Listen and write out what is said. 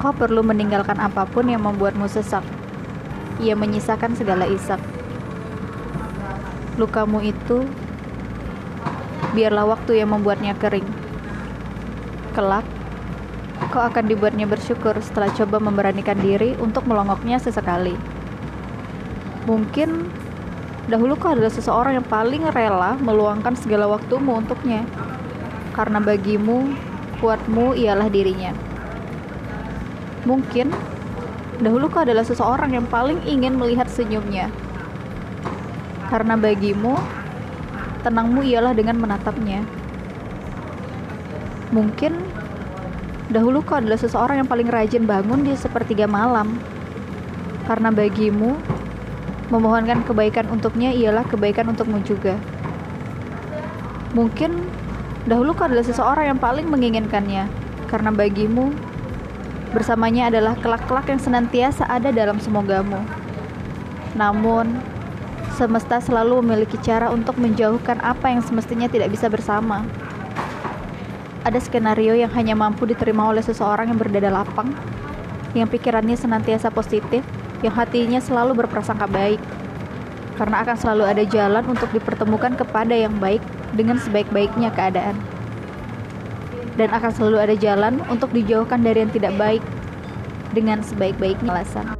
Kau perlu meninggalkan apa pun yang membuatmu sesak. Ia menyisakan segala isak. Lukamu itu, biarlah waktu yang membuatnya kering. Kelak, kau akan dibuatnya bersyukur setelah coba memberanikan diri untuk melongoknya sesekali. Mungkin dahulu kau adalah seseorang yang paling rela meluangkan segala waktumu untuknya, karena bagimu, kuatmu ialah dirinya. Mungkin dahulu kau adalah seseorang yang paling ingin melihat senyumnya. Karena bagimu, tenangmu ialah dengan menatapnya. Mungkin dahulu kau adalah seseorang yang paling rajin bangun di sepertiga malam. Karena bagimu, memohonkan kebaikan untuknya ialah kebaikan untukmu juga. Mungkin dahulu kau adalah seseorang yang paling menginginkannya, karena bagimu Bersamanya adalah kelak-kelak yang senantiasa ada dalam semogamu. Namun, semesta selalu memiliki cara untuk menjauhkan apa yang semestinya tidak bisa bersama. Ada skenario yang hanya mampu diterima oleh seseorang yang berdada lapang, yang pikirannya senantiasa positif, yang hatinya selalu berprasangka baik. Karena akan selalu ada jalan untuk dipertemukan kepada yang baik dengan sebaik-baiknya keadaan dan akan selalu ada jalan untuk dijauhkan dari yang tidak baik dengan sebaik-baiknya alasan.